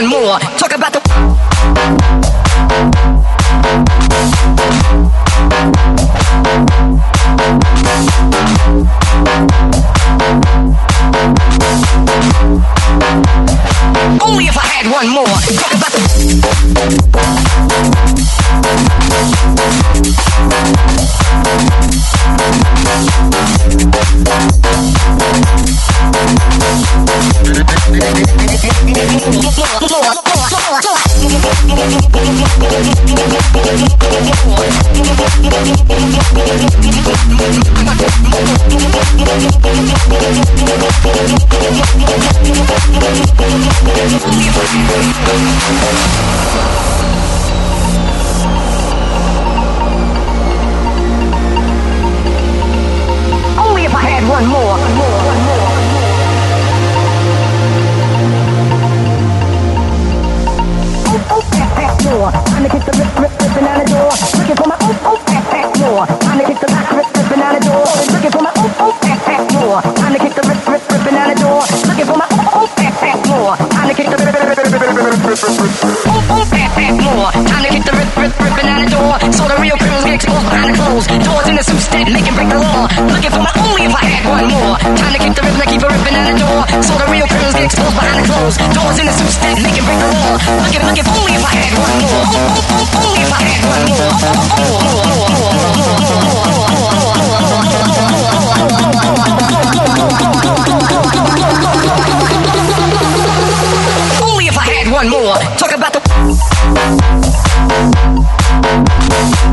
one more. Talk about the.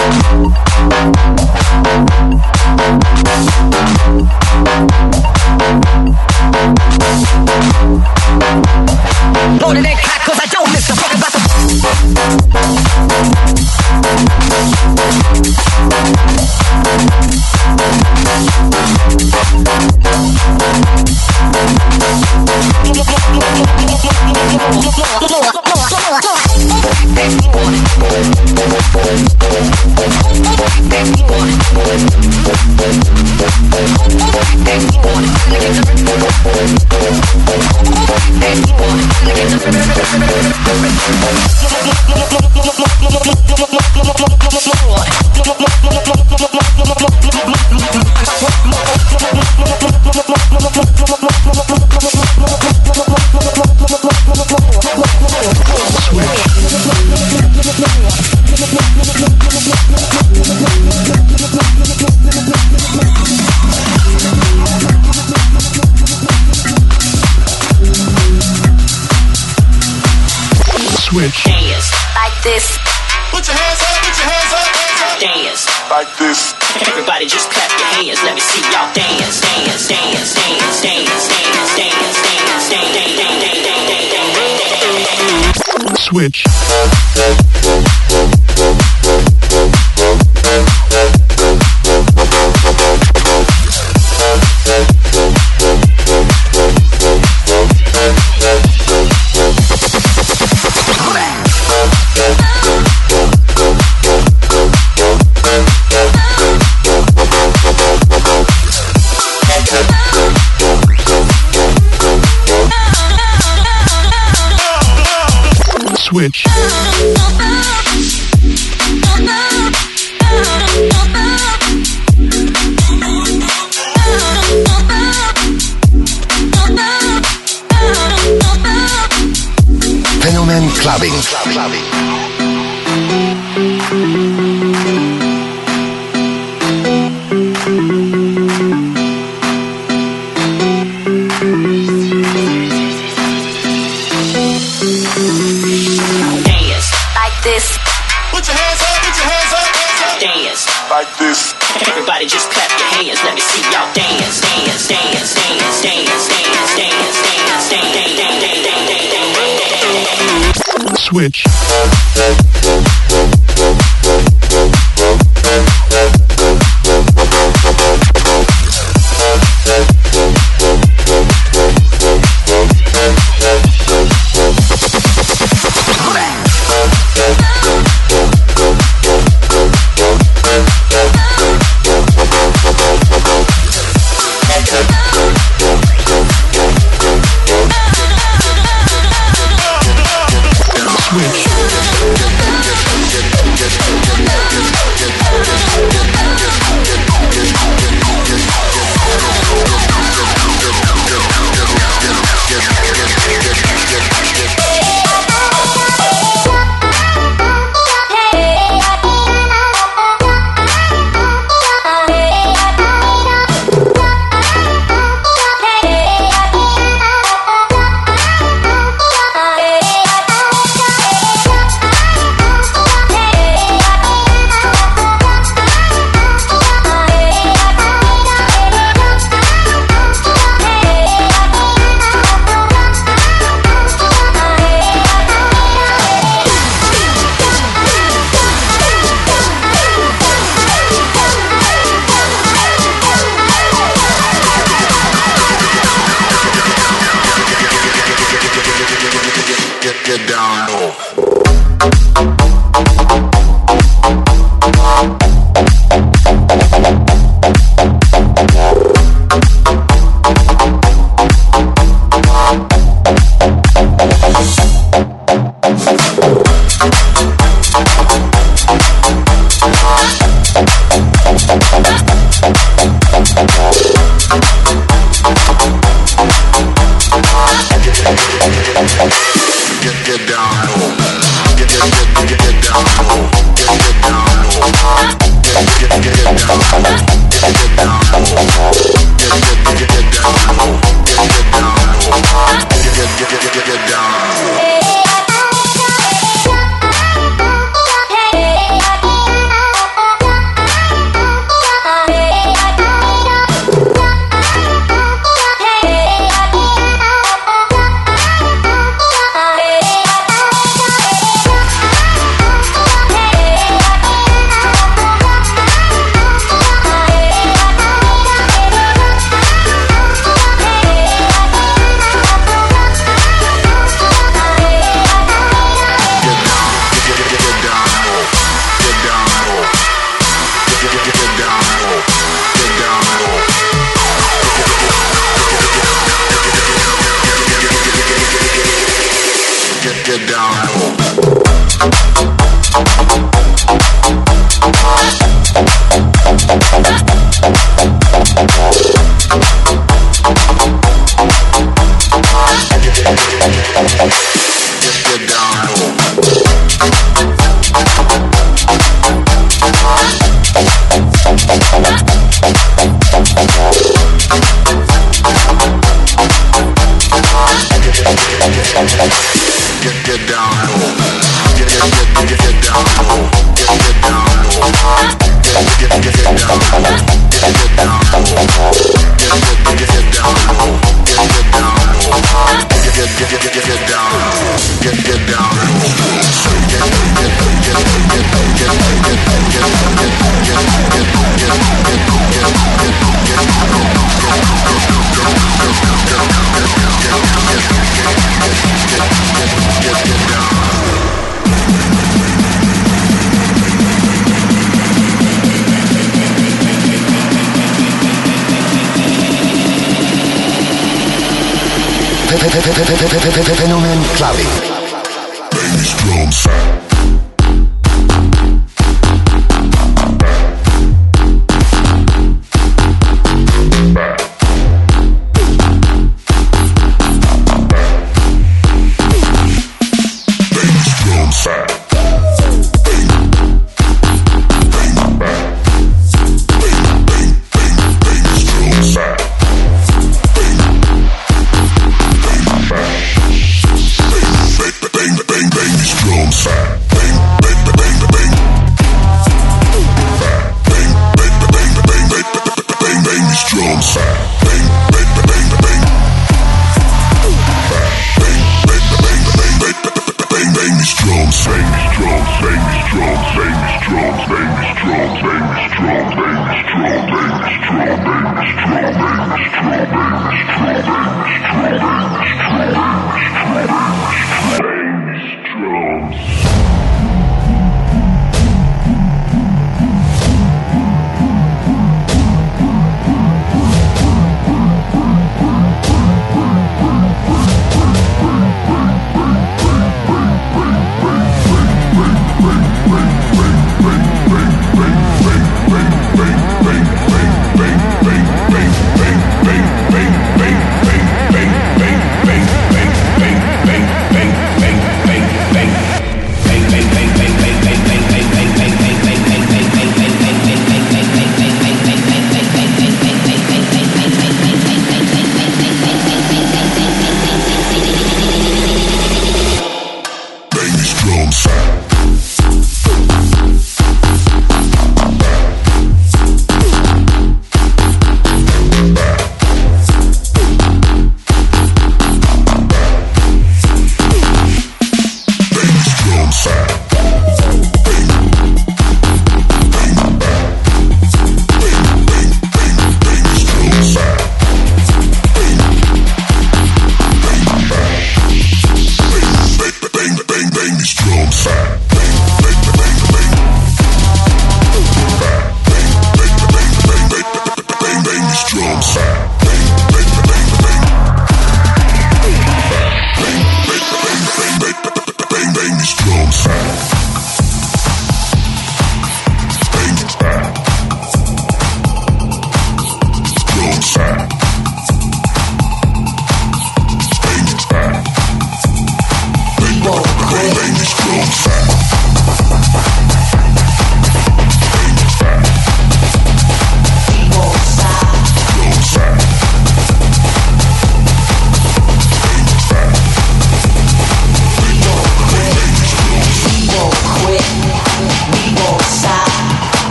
Thank you. Switch. Fenomen Clubbing. Clubbing. Fenomen Clubbing.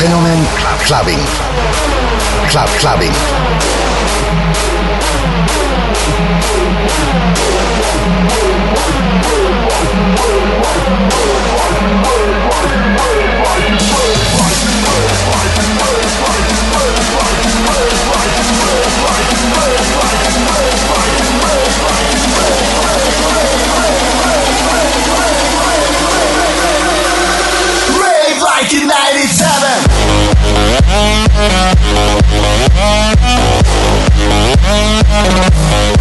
Phänomen Clubbing. Club Clubbing. Rave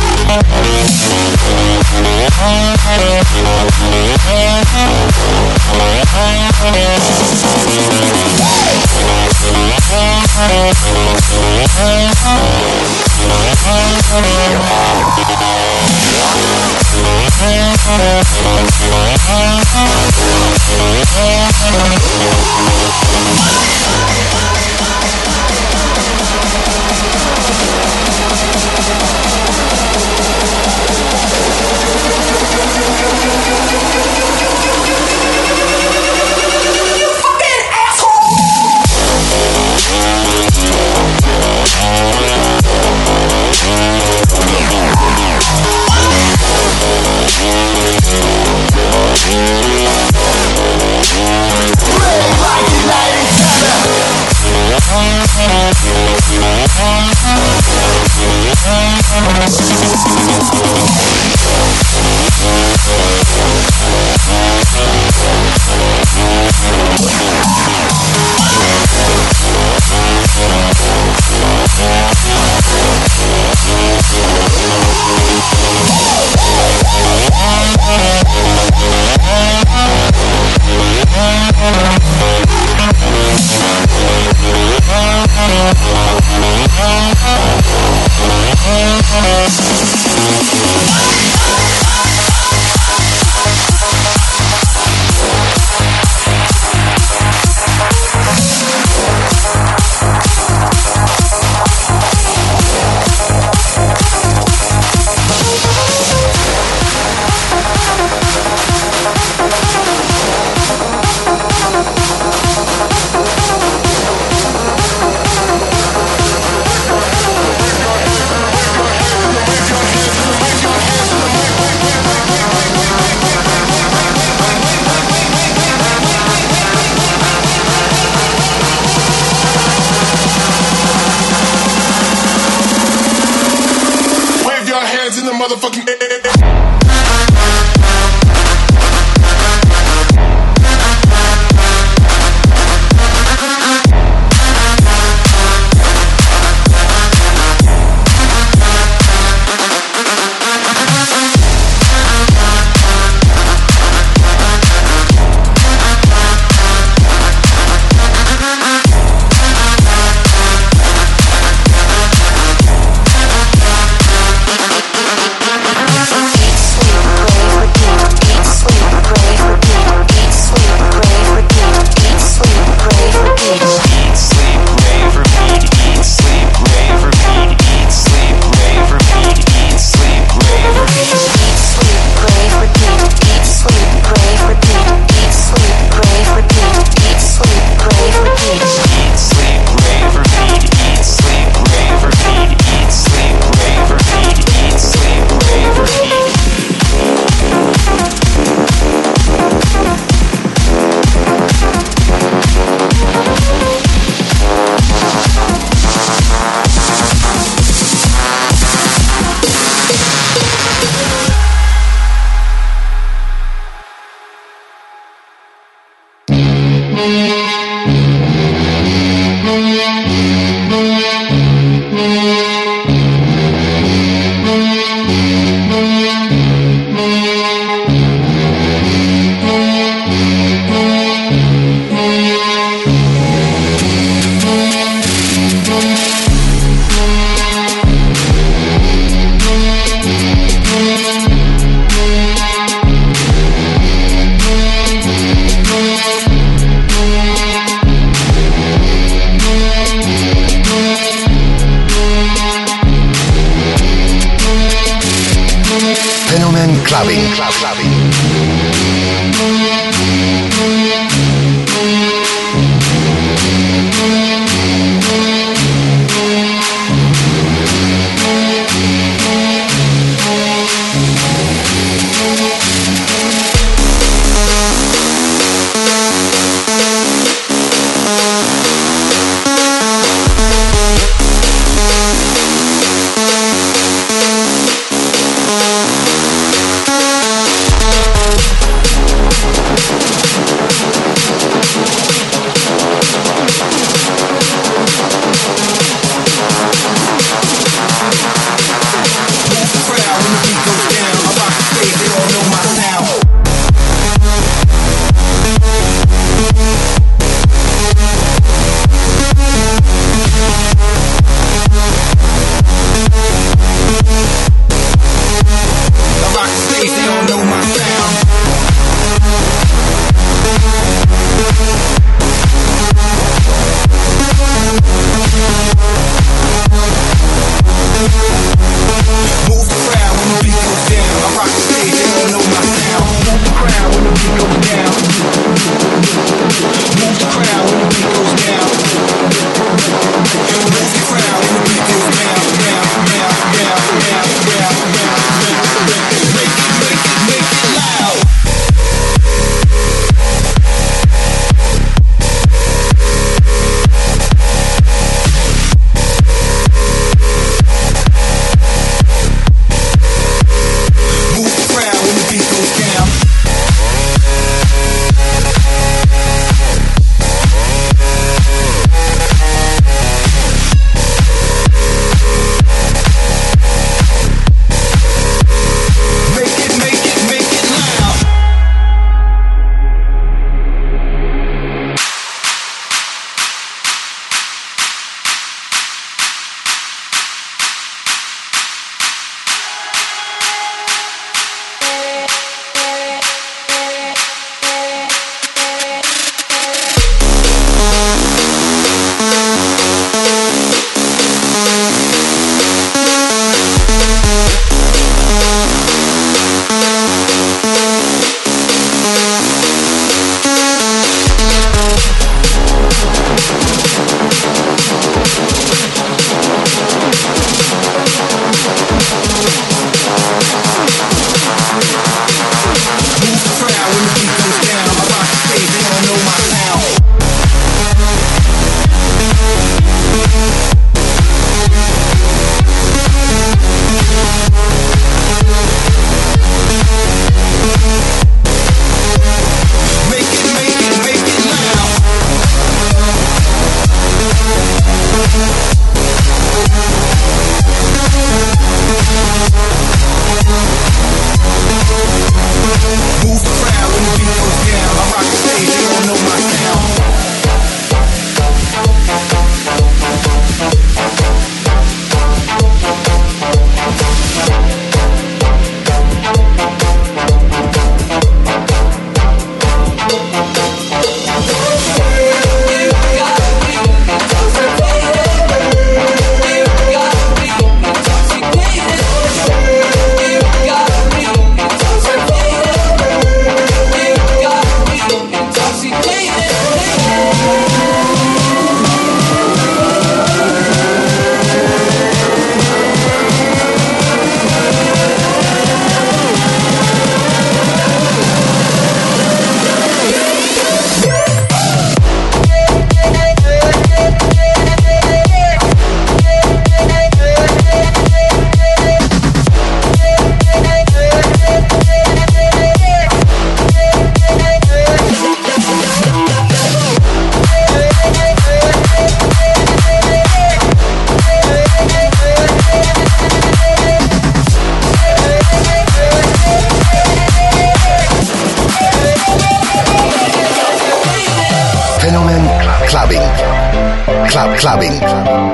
Clubbing.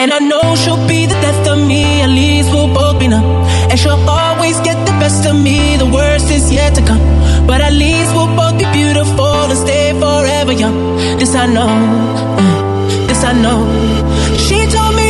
And I know she'll be the death of me, at least we'll both be numb. And she'll always get the best of me, the worst is yet to come. But at least we'll both be beautiful and stay forever young. This I know, mm, this I know. She told me.